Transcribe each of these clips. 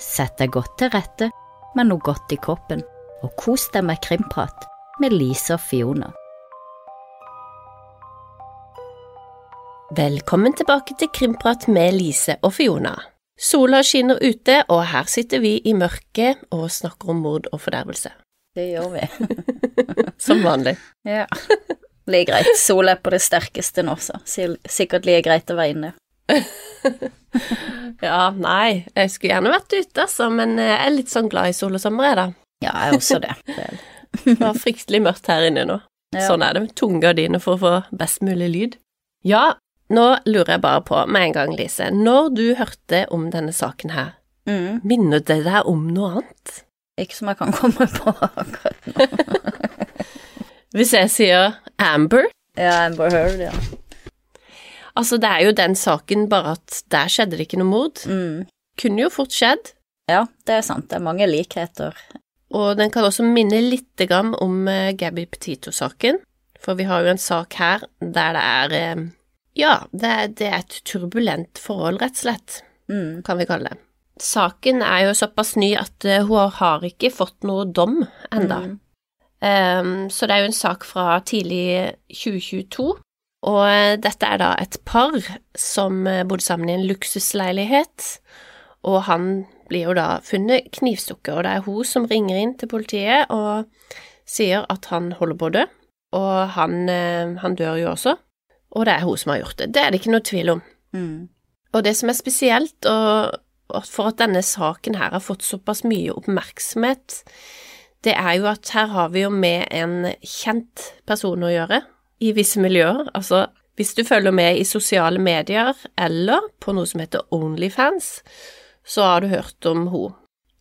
Sett deg godt til rette med noe godt i kroppen, og kos deg med krimprat med Lise og Fiona. Velkommen tilbake til Krimprat med Lise og Fiona. Sola skinner ute, og her sitter vi i mørket og snakker om mord og fordervelse. Det gjør vi. Som vanlig. ja. Det blir greit. Sola er på det sterkeste nå, så sikkert like greit å være inne. ja, nei, jeg skulle gjerne vært ute, altså, men jeg er litt sånn glad i sol og sommer, jeg, da. Ja, jeg er også det. det var fryktelig mørkt her inne nå. Ja. Sånn er det med tunge gardiner for å få best mulig lyd. Ja, nå lurer jeg bare på med en gang, Lise, når du hørte om denne saken her, mm. minner det deg om noe annet? Ikke som jeg kan komme på akkurat nå. Hvis jeg sier Amber Ja, Amber Heard, ja. Altså, det er jo den saken, bare at der skjedde det ikke noe mord. Mm. Kunne jo fort skjedd. Ja, det er sant. Det er mange likheter. Og den kan også minne litt om uh, Gabby Petito-saken, for vi har jo en sak her der det er uh, Ja, det, det, er et turbulent forhold, rett og slett, mm. kan vi kalle det. Saken er jo såpass ny at uh, hun har ikke fått noe dom enda. Mm. Um, så det er jo en sak fra tidlig 2022 og eh, dette er da et par som eh, bodde sammen i en luksusleilighet, og han blir jo da funnet knivstukket, og det er hun som ringer inn til politiet og sier at han holder på å dø, og han, eh, han, dør jo også, og det er hun som har gjort det. Det er det ikke noe tvil om. Mm. Og det som er spesielt, og, og for at denne saken her har fått såpass mye oppmerksomhet, det er jo at her har vi jo med en kjent person å gjøre, i visse miljøer. Altså, hvis du følger med i sosiale medier eller på noe som heter Onlyfans, så har du hørt om hun.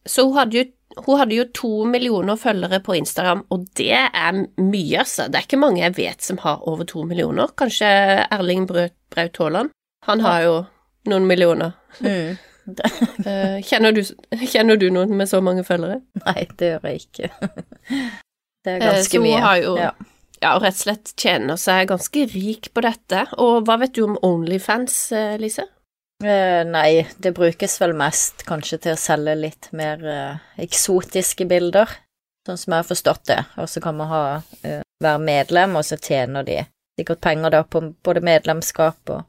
Så hun hadde jo, hun hadde jo to millioner følgere på Instagram, og det er mye, altså. Det er ikke mange jeg vet som har over to millioner. Kanskje Erling Braut Haaland. Han har jo noen millioner. Mm. Eh, kjenner, du, kjenner, du, noen med så mange følgere? Nei, det gjør jeg ikke. Det er ganske så mye. Så hun har jo ja ja, og rett og slett tjener seg ganske rik på dette. Og hva vet du om Onlyfans, eh, Lise? Eh, nei, det brukes vel mest kanskje til å selge litt mer eh, eksotiske bilder, sånn som jeg har forstått det. Og så kan man ha, eh, være medlem, og så tjener de sikkert penger da på både medlemskap og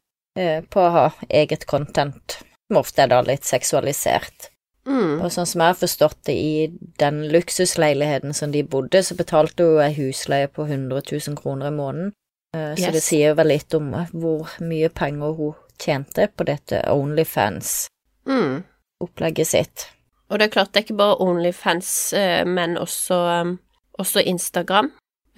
på å ha eget content, som ofte er da litt seksualisert. Mm. Og sånn som jeg har forstått det, i den luksusleiligheten som de bodde, så betalte hun ei husleie på 100 000 kroner i måneden. Så yes. Det sier vel litt om hvor mye penger hun tjente på dette Onlyfans-opplegget mm. sitt. Og det er klart, det er ikke bare Onlyfans, uh, men også, um, også Instagram.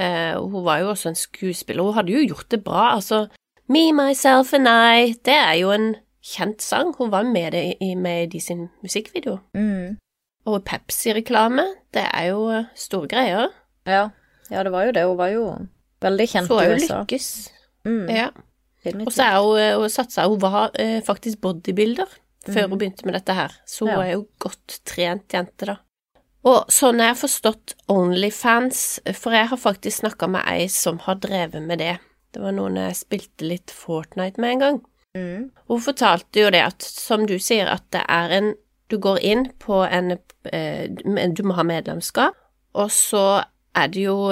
Hun var jo også en skuespiller, hun hadde jo gjort det bra, altså Me, Myself and I, det er jo en kjent sang. Hun var med i, med i sin musikkvideo. Mm. Og Pepsi-reklame, det er jo eh, store greier. Ja. ja, det var jo det. Hun var jo veldig kjent i USA. Så hun lykkes. Mm. Ja. Og så er hun, eh, hun satsa Hun var eh, faktisk bodybuilder mm. før hun begynte med dette her, så hun ja. er jo godt trent jente, da. Og sånn jeg har forstått Onlyfans, for jeg har faktisk snakka med ei som har drevet med det. Det var noen jeg spilte litt Fortnite med en gang. Mm. Hun fortalte jo det at, som du sier, at det er en Du går inn på en eh, Du må ha medlemskap, og så er det jo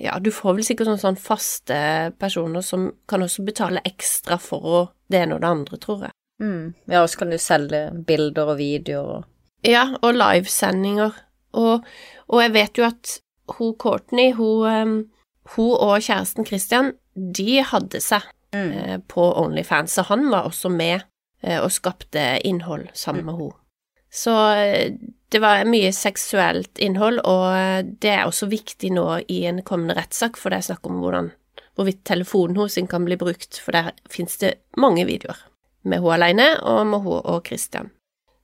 Ja, du får vel sikkert sånne, sånne faste personer som kan også betale ekstra for det ene og det andre, tror jeg. Mm. Ja, og så kan du selge bilder og videoer og Ja, og livesendinger. Og, og jeg vet jo at hun Courtney, hun, eh, hun og kjæresten Christian, de hadde seg mm. Eh, på Onlyfans, så han var også med eh, og skapte innhold sammen med henne. Så eh, det var mye seksuelt innhold, og det er også viktig nå i en kommende rettssak, for det er snakk om hvordan, hvorvidt telefonen hennes kan bli brukt, for der finnes det mange videoer med henne alene og med henne og Christian.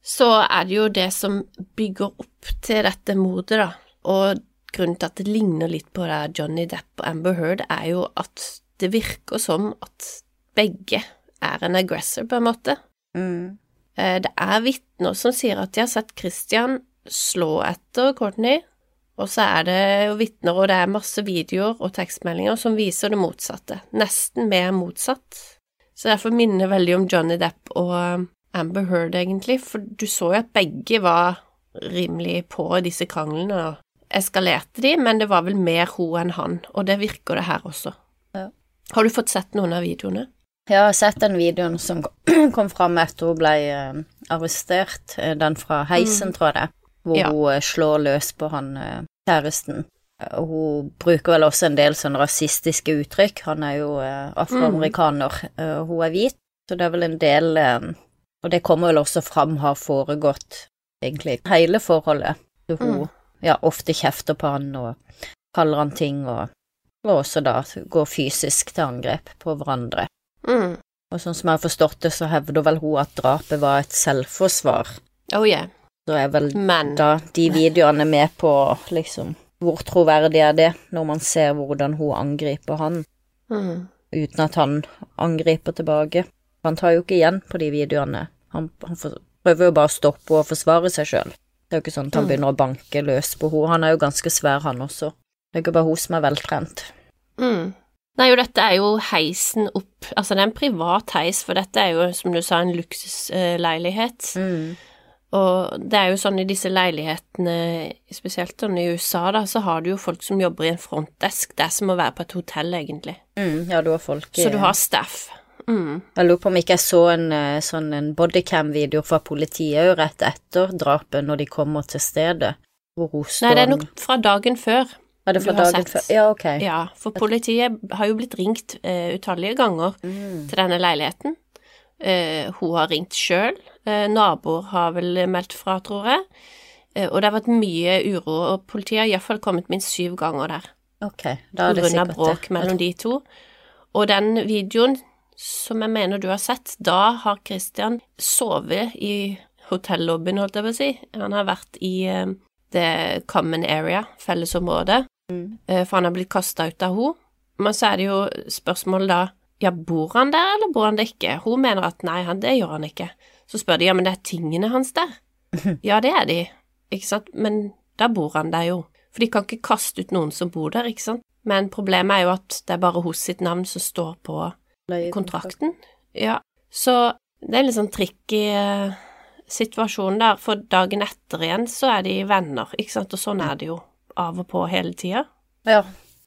Så er det jo det som bygger opp til dette mordet, da, og grunnen til at det ligner litt på det Johnny Depp og Amber Heard, er jo at det virker som at begge er en aggressor, på en måte. Mm. Eh, det er vitner som sier at de har sett Christian slå etter Courtney, og så er det jo vitner, og det er masse videoer og tekstmeldinger som viser det motsatte, nesten mer motsatt. Så derfor minner veldig om Johnny Depp og, Amber Heard, egentlig, for du så jo at begge var rimelig på disse kranglene og eskalerte de, men det var vel mer hun enn han, og det virker det her også. Ja. Har du fått sett noen av videoene? Jeg har sett den videoen som kom fram etter hun ble eh, arrestert, eh, den fra heisen, tror jeg det, hvor Ja. hun eh, slår løs på han kjæresten. Hun bruker vel også en del sånne rasistiske uttrykk, han er jo afroamerikaner, Mm. hun er hvit, så det er vel en del Og det kommer vel også fram har foregått egentlig hele forholdet. Hun Mm. ja, ofte kjefter på han og kaller han ting, og, og også da går fysisk til angrep på hverandre. Mm. Og sånn som jeg har forstått det, så hevder vel hun at drapet var et selvforsvar. Oh yeah. Så er vel Men da de videoene med på liksom Hvor troverdig er det, når man ser hvordan hun angriper han, mm. uten at han angriper tilbake? Han tar jo ikke igjen på de videoene. Han, han prøver jo bare å stoppe og forsvare seg sjøl. Det er jo ikke sånn at han Mm. begynner å banke løs på henne. Han er jo ganske svær, han også. Det er ikke bare hun som er veltrent. Mm. Nei, og dette er jo heisen opp Altså, det er en privat heis, for dette er jo, som du sa, en luksusleilighet. Mm. Og det er jo sånn i disse leilighetene, spesielt sånn i USA, da, så har du jo folk som jobber i en frontdesk. Det er som å være på et hotell, egentlig. Mm, ja, du har folk i Så du har staff. Mm. Jeg lurer på om ikke jeg så en eh, sånn bodycam-video fra politiet jo rett etter drapet, når de kommer til stedet, hvor hun står Nei, det er nok fra dagen før. Er det fra dagen sett. før? Ja, ok. Ja, for politiet har jo blitt ringt uh, utallige ganger Mm. til denne leiligheten. Uh, hun har ringt sjøl. Uh, naboer har vel meldt fra, tror jeg. Og det har vært mye uro, og politiet har iallfall kommet minst syv ganger der. Ok, da er det grunn av Pga. bråk mellom de to. Og den videoen som jeg mener du har sett, da har Christian sovet i hotellobbyen, holdt jeg på å si. Han har vært i the common area, fellesområdet, Mm. for han har blitt kasta ut av henne. Men så er det jo spørsmål da, ja, bor han der, eller bor han det ikke? Hun mener at nei, han, det gjør han ikke. Så spør de, ja, men det er tingene hans der. Ja, det er de, ikke sant, men da bor han der jo. For de kan ikke kaste ut noen som bor der, ikke sant. Men problemet er jo at det er bare hos sitt navn som står på kontrakten. Ja, så det er en litt sånn tricky eh, situasjon der, for dagen etter igjen så er de venner, ikke sant, og sånn er det jo av og på hele tida. Ja,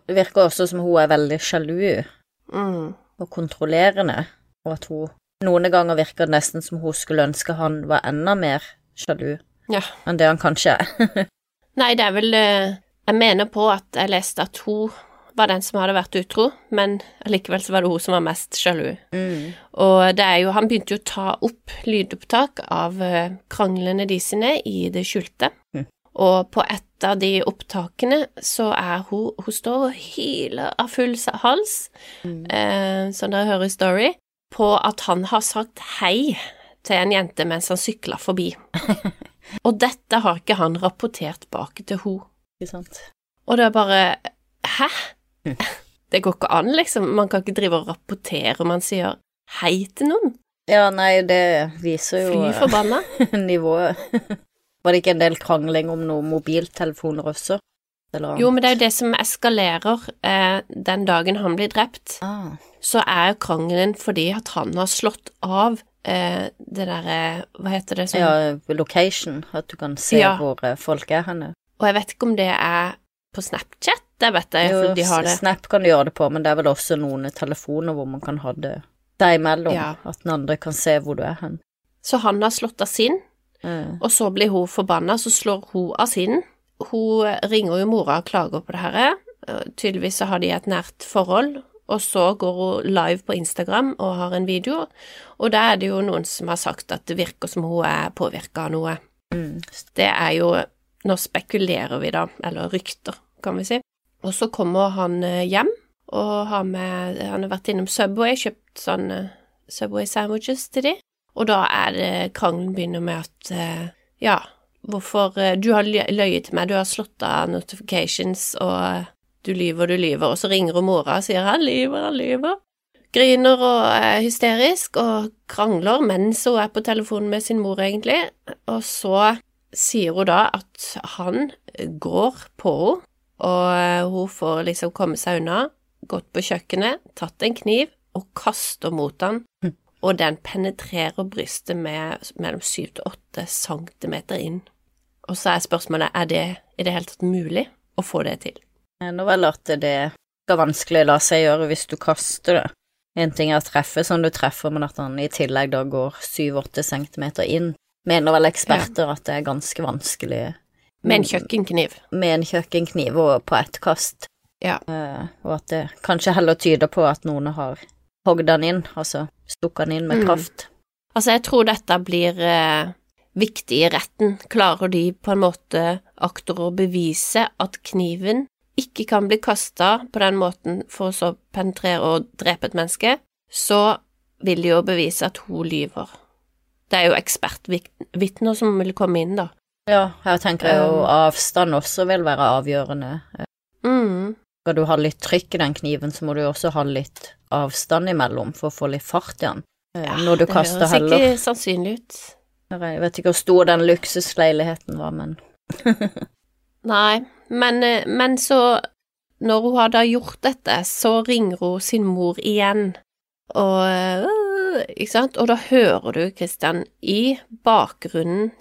det virker også som hun er veldig sjalu Mm. og kontrollerende, og at hun noen ganger virker det nesten som hun skulle ønske han var enda mer sjalu Ja. enn det han kanskje er. Nei, det er vel eh, Jeg mener på at jeg leste at hun var den som hadde vært utro, men allikevel så var det hun som var mest sjalu. Mm. Og det er jo Han begynte jo å ta opp lydopptak av eh, kranglene de sine i det skjulte. Mm. Og på et av de opptakene så er hun Hun står og hyler av full hals, Mm. eh, som dere hører i Story, på at han har sagt hei til en jente mens han sykla forbi. og dette har ikke han rapportert bak til henne. Ikke sant? Og det er bare Hæ? Det går ikke an, liksom. Man kan ikke drive og rapportere om man sier hei til noen. Ja, nei, det viser jo Fly forbanna. nivået. Var det ikke en del krangling om noen mobiltelefoner også? Eller Jo, men det er jo det som eskalerer eh, den dagen han blir drept. ah, Så er krangelen fordi at han har slått av eh, det derre Hva heter det sånn Ja, location, at du kan se Ja. hvor eh, folk er henne. Og jeg vet ikke om det er på Snapchat, det vet jeg, Jo, for de har det. Snap kan du gjøre det på, men det er vel også noen telefoner hvor man kan ha det deg imellom, Ja. at den andre kan se hvor du er hen. Så han har slått av sin, Eh, og så blir hun forbanna, så slår hun av sin. Hun ringer jo mora og klager på det her. Eh, Tydeligvis så har de et nært forhold. Og så går hun live på Instagram og har en video, og da er det jo noen som har sagt at det virker som hun er påvirka av noe. mm, Det er jo Nå spekulerer vi, da, eller rykter, kan vi si. Og så kommer han eh, hjem og har med Han har vært innom Subway, kjøpt sånn Subway sandwiches til de. Og da er det krangelen begynner med at eh, ja, hvorfor eh, Du har løyet til meg, du har slått av notifications, og eh, du lyver, du lyver. Og så ringer hun mora og sier han lyver, han lyver. Griner og er hysterisk og krangler mens hun er på telefonen med sin mor, egentlig. Og så sier hun da at han går på henne, og eh, hun får liksom komme seg unna, gått på kjøkkenet, tatt en kniv og kaster mot han. Og den penetrerer brystet med mellom 7 til 8 cm inn. Og så er spørsmålet er det i det hele tatt mulig å få det til. Nå vel at det skal vanskelig la seg gjøre hvis du kaster det. En ting er å treffe som du treffer, men at han i tillegg da går 7-8 cm inn. Mener vel eksperter ja. at det er ganske vanskelig Med en kjøkkenkniv. Med en kjøkkenkniv og på ett kast. Ja. Uh, og at det kanskje heller tyder på at noen har hogd den inn, altså stukket den inn med mm. kraft. Mm. Altså, jeg tror dette blir eh, viktig i retten. Klarer de på en måte akter å bevise at kniven ikke kan bli kasta på den måten for å så penetrere og drepe et menneske, så vil de jo bevise at hun lyver. Det er jo ekspertvitner som vil komme inn, da. Ja, her tenker jeg jo um. avstand også vil være avgjørende. Mm. Skal du ha litt trykk i den kniven, så må du også ha litt avstand imellom for å få litt fart i den. Eh, ja, Når du det kaster høres heller. ikke sannsynlig ut. Jeg vet ikke hvor stor den luksusleiligheten var, men Nei, men, eh, men så Når hun hadde gjort dette, så ringer hun sin mor igjen, og øh, Ikke sant? Og da hører du Kristian i bakgrunnen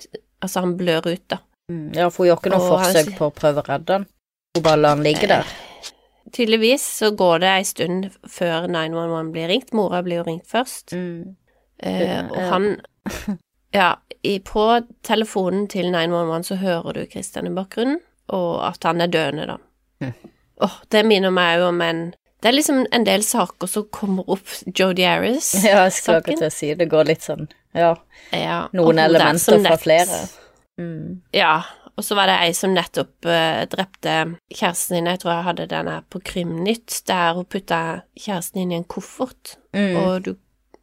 Altså, han blør ut, da. Mm, ja, for hun gjør ikke noe forsøk på å prøve å redde han. Hun bare lar han ligge der. Tydeligvis så går det ei stund før 911 blir ringt. Mora blir jo ringt først. Mm. Eh, og han Ja, i, på telefonen til 911 så hører du Christian i bakgrunnen, og at han er døende, da. Mm. Oh, det minner meg jo om en Det er liksom en del saker som kommer opp Jodi Harris. Ja, jeg skal akkurat si det går litt sånn, ja. ja Noen elementer fra flere. Mm. Ja, og så var det ei som nettopp uh, drepte kjæresten din, jeg tror jeg hadde den her på Krimnytt, der hun putta kjæresten inn i en koffert, mm. og du,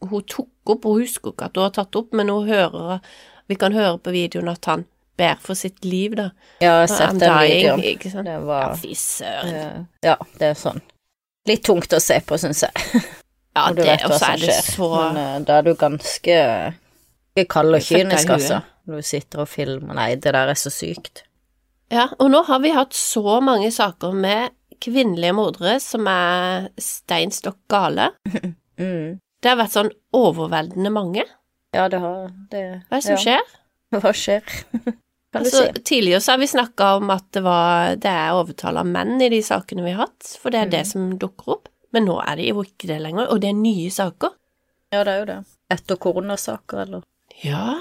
hun tok opp, hun husker ikke at hun har tatt opp, men hun hører Vi kan høre på videoen at han ber for sitt liv, da. Ja, jeg har sett den videoen. Ikke sant? Det var Ja, fy søren. Ja, det er sånn litt tungt å se på, syns jeg. Ja, det, og så er det skjer. så Men uh, da er du ganske kald og kynisk, altså. Når du sitter og filmer Nei, det der er så sykt. Ja, og nå har vi hatt så mange saker med kvinnelige mordere som er steinstokk gale. Mm. Det har vært sånn overveldende mange. Ja, det har det, Hva er det som ja. skjer? Hva skjer? kan altså, du si? Tidligere så har vi snakka om at det, var, det er overtall av menn i de sakene vi har hatt, for det er Mm. det som dukker opp. Men nå er det jo ikke det lenger, og det er nye saker. Ja, det er jo det. Etter koronasaker, eller Ja,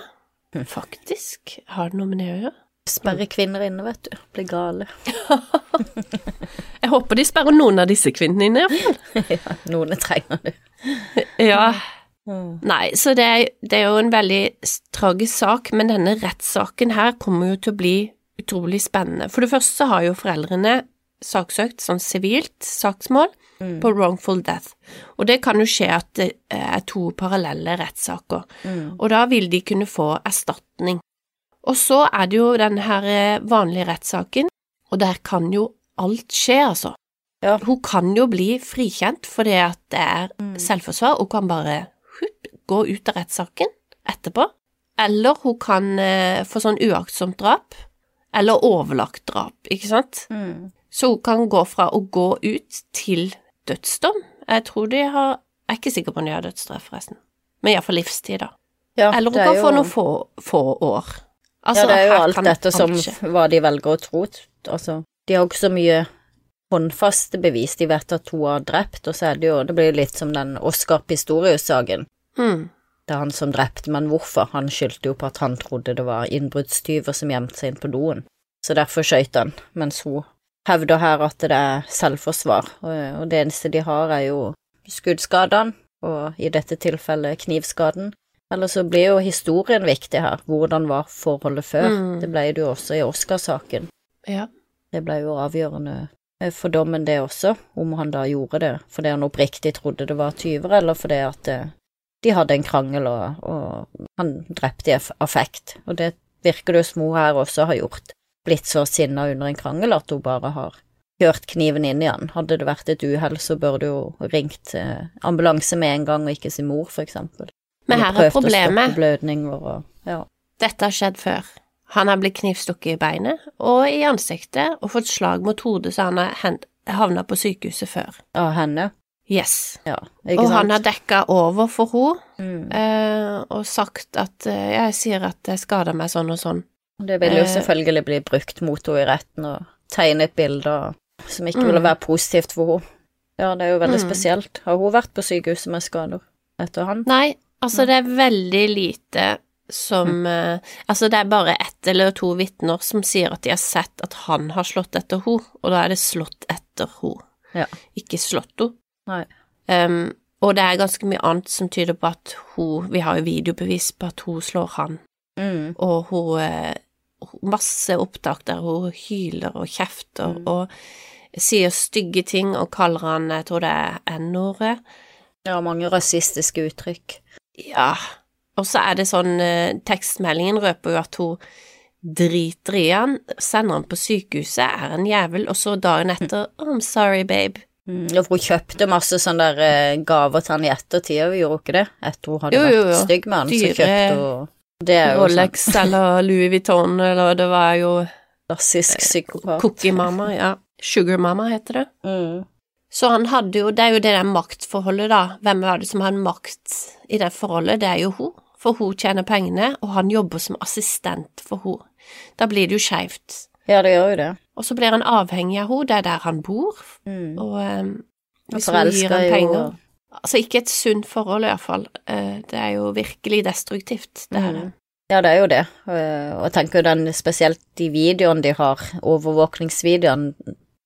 faktisk. Har det noe med det å gjøre? Sperre kvinner inne, vet du. Blir gale. Jeg håper de sperrer noen av disse kvinnene inne, iallfall. ja, noen trenger det. Ja. Mm. Nei, så det er, det er jo en veldig tragisk sak, men denne rettssaken her kommer jo til å bli utrolig spennende. For det første så har jo foreldrene saksøkt sånn sivilt saksmål Mm. på wrongful death, og det kan jo skje at det er to parallelle rettssaker, Mm. og da vil de kunne få erstatning. Og så er det jo den her eh, vanlige rettssaken, og der kan jo alt skje, altså. Ja. Hun kan jo bli frikjent fordi at det er Mm. selvforsvar, og kan bare hup, gå ut av rettssaken etterpå. Eller hun kan eh, få sånn uaktsomt drap, eller overlagt drap, ikke sant? Mm. Så hun kan gå fra å gå ut til dødsdom. Jeg tror de har Jeg er ikke sikker på om de har dødsstraff, forresten. Men iallfall livstid, da. Ja, Eller hun kan jo... få noen få, få år. Altså, ja, det er jo alt dette som hva de velger å tro. Altså, de har jo ikke så mye håndfaste bevis. De vet at hun har drept, og så er det jo Det blir litt som den Oscar Pistorius-saken. Mm. Det er han som drepte, men hvorfor? Han skyldte jo på at han trodde det var innbruddstyver som gjemte seg inn på doen. Så derfor skøyt han, mens hun hevder her at det er selvforsvar, og, det eneste de har er jo skuddskadene, og i dette tilfellet knivskaden. Eller så blir jo historien viktig her, hvordan var forholdet før? Mm. Det ble det jo også i Oscar-saken. Ja. Det ble jo avgjørende eh, for dommen, det også, om han da gjorde det fordi han oppriktig trodde det var tyver, eller fordi at eh, de hadde en krangel og, og han drepte i affekt. Og det virker det jo hun her også har gjort. Blitt så sinna under en krangel at hun bare har kjørt kniven inn i han. Hadde det vært et uhell, så burde hun ringt eh, ambulanse med en gang, og ikke sin mor, for eksempel. Men her er problemet. og ja. Dette har skjedd før. Han har blitt knivstukket i beinet og i ansiktet og fått slag mot hodet så han har havna på sykehuset før. Av henne. Yes. Ja, Og sant? han har dekka over for henne, Mm. eh, og sagt at eh, jeg sier at jeg skader meg sånn og sånn. Det vil jo Eh. selvfølgelig bli brukt mot henne i retten, og tegne et bilde som ikke Mm. ville være positivt for henne. Ja, det er jo veldig Mm. spesielt. Har hun vært på sykehuset med skader etter han? Nei, altså det er veldig lite som eh, Altså det er bare ett eller to vitner som sier at de har sett at han har slått etter henne, og da er det slått etter henne, Ja. ikke slått henne. Um, og det er ganske mye annet som tyder på at hun Vi har jo videobevis på at hun slår han, Mm. og hun eh, Masse opptak der hun hyler og kjefter Mm. og sier stygge ting og kaller han Jeg tror det er N-ordet. Ja, mange rasistiske uttrykk. Ja. Og så er det sånn eh, Tekstmeldingen røper jo at hun driter i han, sender han på sykehuset, er en jævel, og så dagen etter oh, I'm sorry, babe. Mm. For hun kjøpte masse sånne der eh, gaver til han i ettertid, gjorde hun ikke det? Etter hun hadde Jo, jo, vært jo. stygg med han, så kjøpte hun Det jo sånn Rolex eller Louis Vuitton, eller det var jo Narsisk psykopat. Cookie Mama, ja. Sugar Mama heter det. Mm. Så han hadde jo, det er jo det der maktforholdet, da. Hvem var det som hadde makt i det forholdet? Det er jo hun. For hun tjener pengene, og han jobber som assistent for hun. Da blir det jo skeivt. Ja, det gjør jo det. Og så blir han avhengig av henne, det er der han bor, Mm. og um, hvis hun gir ham penger Altså ikke et sunt forhold, i hvert fall. Eh, Det er jo virkelig destruktivt, det her. Mm. Ja, det er jo det. Eh, Og jeg tenker jo den spesielt de videoene de har, overvåkningsvideoene,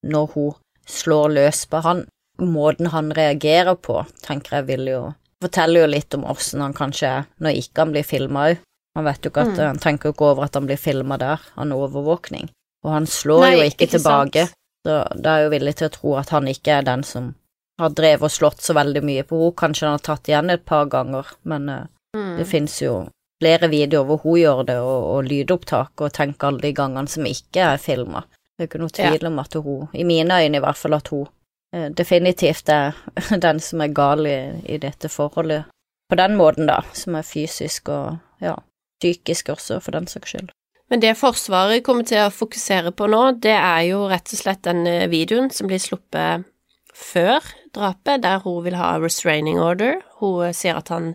når hun slår løs på han, måten han reagerer på, tenker jeg vil jo Forteller jo litt om åssen han kanskje er når ikke han blir filma òg. Han vet jo ikke at Mm. Han tenker jo ikke over at han blir filma der, han er overvåkning. Og han slår Nei, jo ikke, ikke tilbake, sant. så da er jeg jo villig til å tro at han ikke er den som har drevet og slått så veldig mye på henne. Kanskje han har tatt igjen et par ganger, men eh, Mm. det finnes jo flere videoer hvor hun gjør det, og, og lydopptak, og tenk alle de gangene som ikke er filma. Det er ikke noe tvil om at hun, i mine øyne i hvert fall, at hun eh, definitivt er den som er gal i, i dette forholdet. På den måten, da, som er fysisk og ja, psykisk også, for den saks skyld. Men det Forsvaret kommer til å fokusere på nå, det er jo rett og slett den eh, videoen som blir sluppet før drapet, der hun vil ha restraining order. Hun eh, sier at han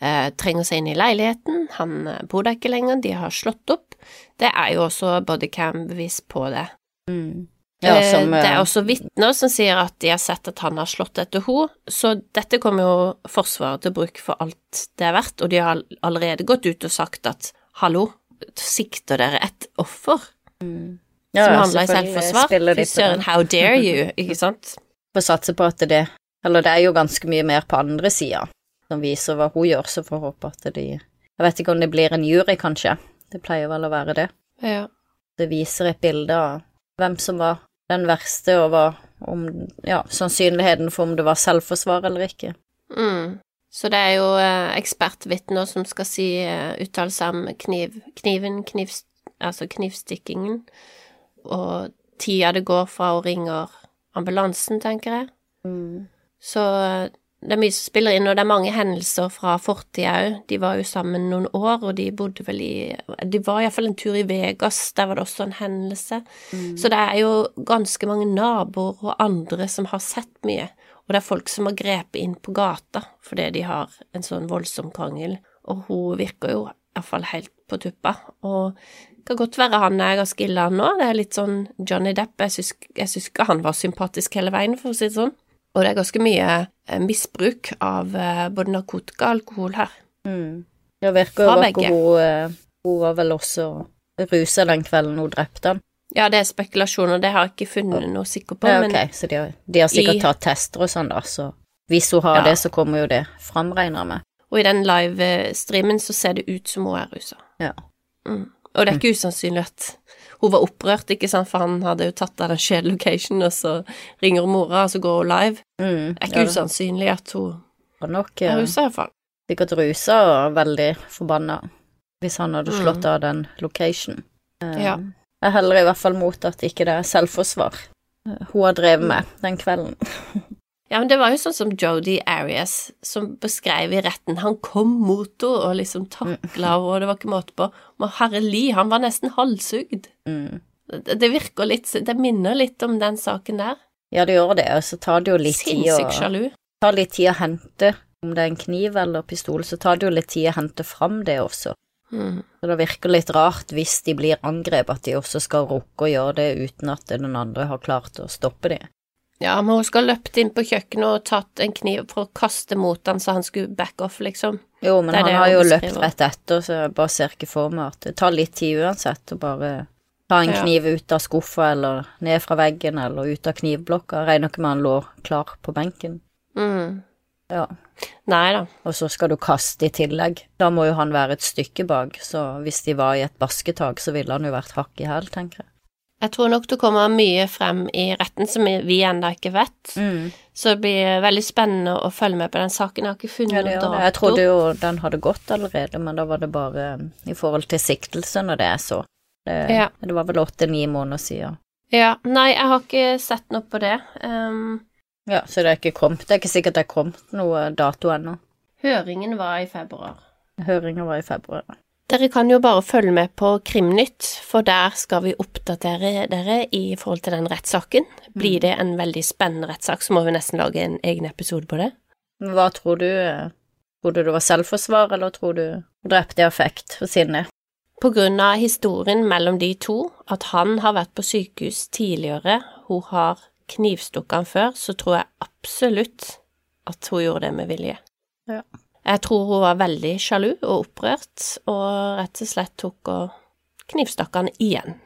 eh, trenger seg inn i leiligheten, han eh, bor der ikke lenger, de har slått opp. Det er jo også bodycam-bevis på det. Ja, Eh, som det er også vitner som sier at de har sett at han har slått etter henne, så dette kommer jo Forsvaret til bruk for alt det er verdt, og de har allerede gått ut og sagt at hallo, sikter dere et offer ja, som handla i selvforsvar? Fy søren, how dare you, ikke sant? Får satse på at det Eller det er jo ganske mye mer på andre sida som viser hva hun gjør, så får håpe at de Jeg vet ikke om det blir en jury, kanskje. Det pleier vel å være det. Ja. Det viser et bilde av hvem som var den verste, og hva om Ja, sannsynligheten for om det var selvforsvar eller ikke. Mm. Så det er jo eh, ekspertvitner som skal si eh, uttale seg om kniv, kniven, kniv, altså knivstikkingen, og tida det går fra hun ringer ambulansen, tenker jeg. Så eh, det er mye som spiller inn, og det er mange hendelser fra fortida òg. De var jo sammen noen år, og de bodde vel i De var iallfall en tur i Vegas, der var det også en hendelse. Så det er jo ganske mange naboer og andre som har sett mye. Og det er folk som har grepet inn på gata fordi de har en sånn voldsom krangel. Og hun virker jo iallfall helt på tuppa. Og kan godt være han er ganske ille, han nå. Det er litt sånn Johnny Depp. Jeg syns, ikke han var sympatisk hele veien, for å si det sånn. Og det er ganske mye eh, misbruk av eh, både narkotika og alkohol her. Det virker jo at hun eh, Hun var vel også rusa den kvelden hun drepte han. Ja, det er spekulasjoner, det har jeg ikke funnet noe sikker på, Ja, men ok, så de har, de har sikkert i- tatt tester og sånn, da, så hvis hun har Ja. det, så kommer jo det fram, regner jeg med. Og i den live-streamen så ser det ut som hun er rusa. Ja. Mm. Og det er ikke usannsynlig at hun var opprørt, ikke sant, for han hadde jo tatt av den kjedelige locationen, og så ringer hun mora, og så går hun live. Mm, Det er ikke ja, usannsynlig at hun var nok er eh, rusa, iallfall. sikkert rusa og veldig forbanna hvis han hadde Mm. slått av den locationen. Ja. Jeg heller i hvert fall mot at ikke det er selvforsvar eh, hun har drevet med den kvelden. Ja, men det var jo sånn som Jodi Arias, som beskrev i retten. Han kom mot henne og liksom takla henne, og det var ikke måte på. Men herre li, han var nesten halshugd. Mm. Det, det virker litt Det minner litt om den saken der. Ja, det gjør det, og så tar det jo litt tid å Sinnssykt tar litt tid å hente om det er en kniv eller pistol, så tar det jo litt tid å hente fram det også. Mm. Så det virker litt rart hvis de blir angrepet, at de også skal rukke å gjøre det uten at den andre har klart å stoppe dem. Ja, men hun skal ha løpt inn på kjøkkenet og tatt en kniv for å kaste mot han så han skulle back off, liksom. Jo, men han har jo løpt rett etter, så jeg bare ser ikke for meg at det tar litt tid uansett å bare ta en Ja. kniv ut av skuffa eller ned fra veggen eller ut av knivblokka. Jeg regner ikke med han lå klar på benken. Mm. Ja. Nei da. Og så skal du kaste i tillegg. Da må jo han være et stykke bak, så hvis de var i et basketak, så ville han jo vært hakk i hæl, tenker jeg. Jeg tror nok det kommer mye frem i retten som vi ennå ikke vet. Mm. Så det blir veldig spennende å følge med på den saken. Jeg har ikke funnet Ja, det gjør. Jeg trodde jo den hadde gått allerede, men da var det bare um, i forhold til siktelsen og det jeg så. Det, Ja. det var vel åtte-ni måneder siden. Ja, nei, jeg har ikke sett noe på det. Um, Ja, så det er ikke kommet. Det er ikke sikkert det er kommet noe dato ennå. høringen var i februar. Høringen var i februar. Dere kan jo bare følge med på Krimnytt, for der skal vi oppdatere dere i forhold til den rettssaken. Blir det en veldig spennende rettssak, så må vi nesten lage en egen episode på det. Hva tror du? Tror du det var selvforsvar, eller tror du drepte i affekt og sinne? På grunn av historien mellom de to, at han har vært på sykehus tidligere, hun har knivstukket han før, så tror jeg absolutt at hun gjorde det med vilje. Ja. Jeg tror hun var veldig sjalu og opprørt, og rett og slett tok og knivstakk han igjen.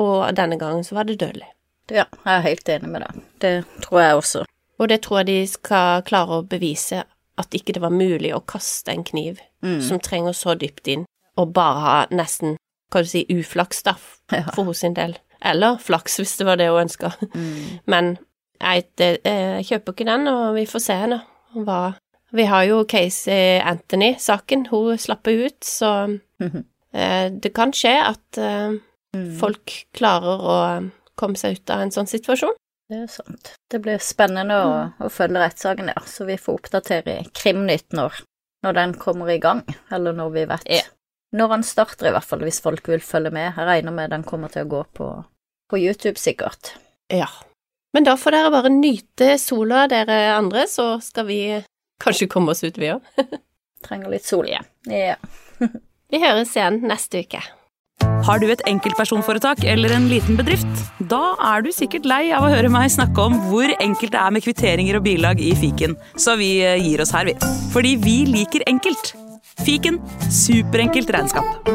Og denne gangen så var det dødelig. Ja, jeg er helt enig med deg. Det tror jeg også. Og det tror jeg de skal klare å bevise at ikke det var mulig å kaste en kniv Mm. som trenger så dypt inn, og bare ha nesten, hva du si, uflaks, da, Ja. for hos sin del. Eller flaks, hvis det var det hun ønska. Mm. Men jeg, det, eh, jeg kjøper ikke den, og vi får se henne hva Vi har jo Casey Anthony-saken, hun slapp ut, så Mhm. eh, det kan skje at eh, Mm. folk klarer å komme seg ut av en sånn situasjon. Det er sant. Det blir spennende å, å følge rettssaken der, så vi får oppdatere i Krimnytt når, når den kommer i gang, eller når vi vet Ja. Når han starter, i hvert fall, hvis folk vil følge med. Jeg regner med den kommer til å gå på, på YouTube, sikkert. Ja. Men da får dere bare nyte sola, dere andre, så skal vi kanskje komme oss ut, vi òg. Trenger litt sol igjen. Ja. Vi høres igjen neste uke. Har du et enkeltpersonforetak eller en liten bedrift? Da er du sikkert lei av å høre meg snakke om hvor enkelt det er med kvitteringer og bilag i fiken, så vi eh, gir oss her, vi. Fordi vi liker enkelt. Fiken superenkelt regnskap.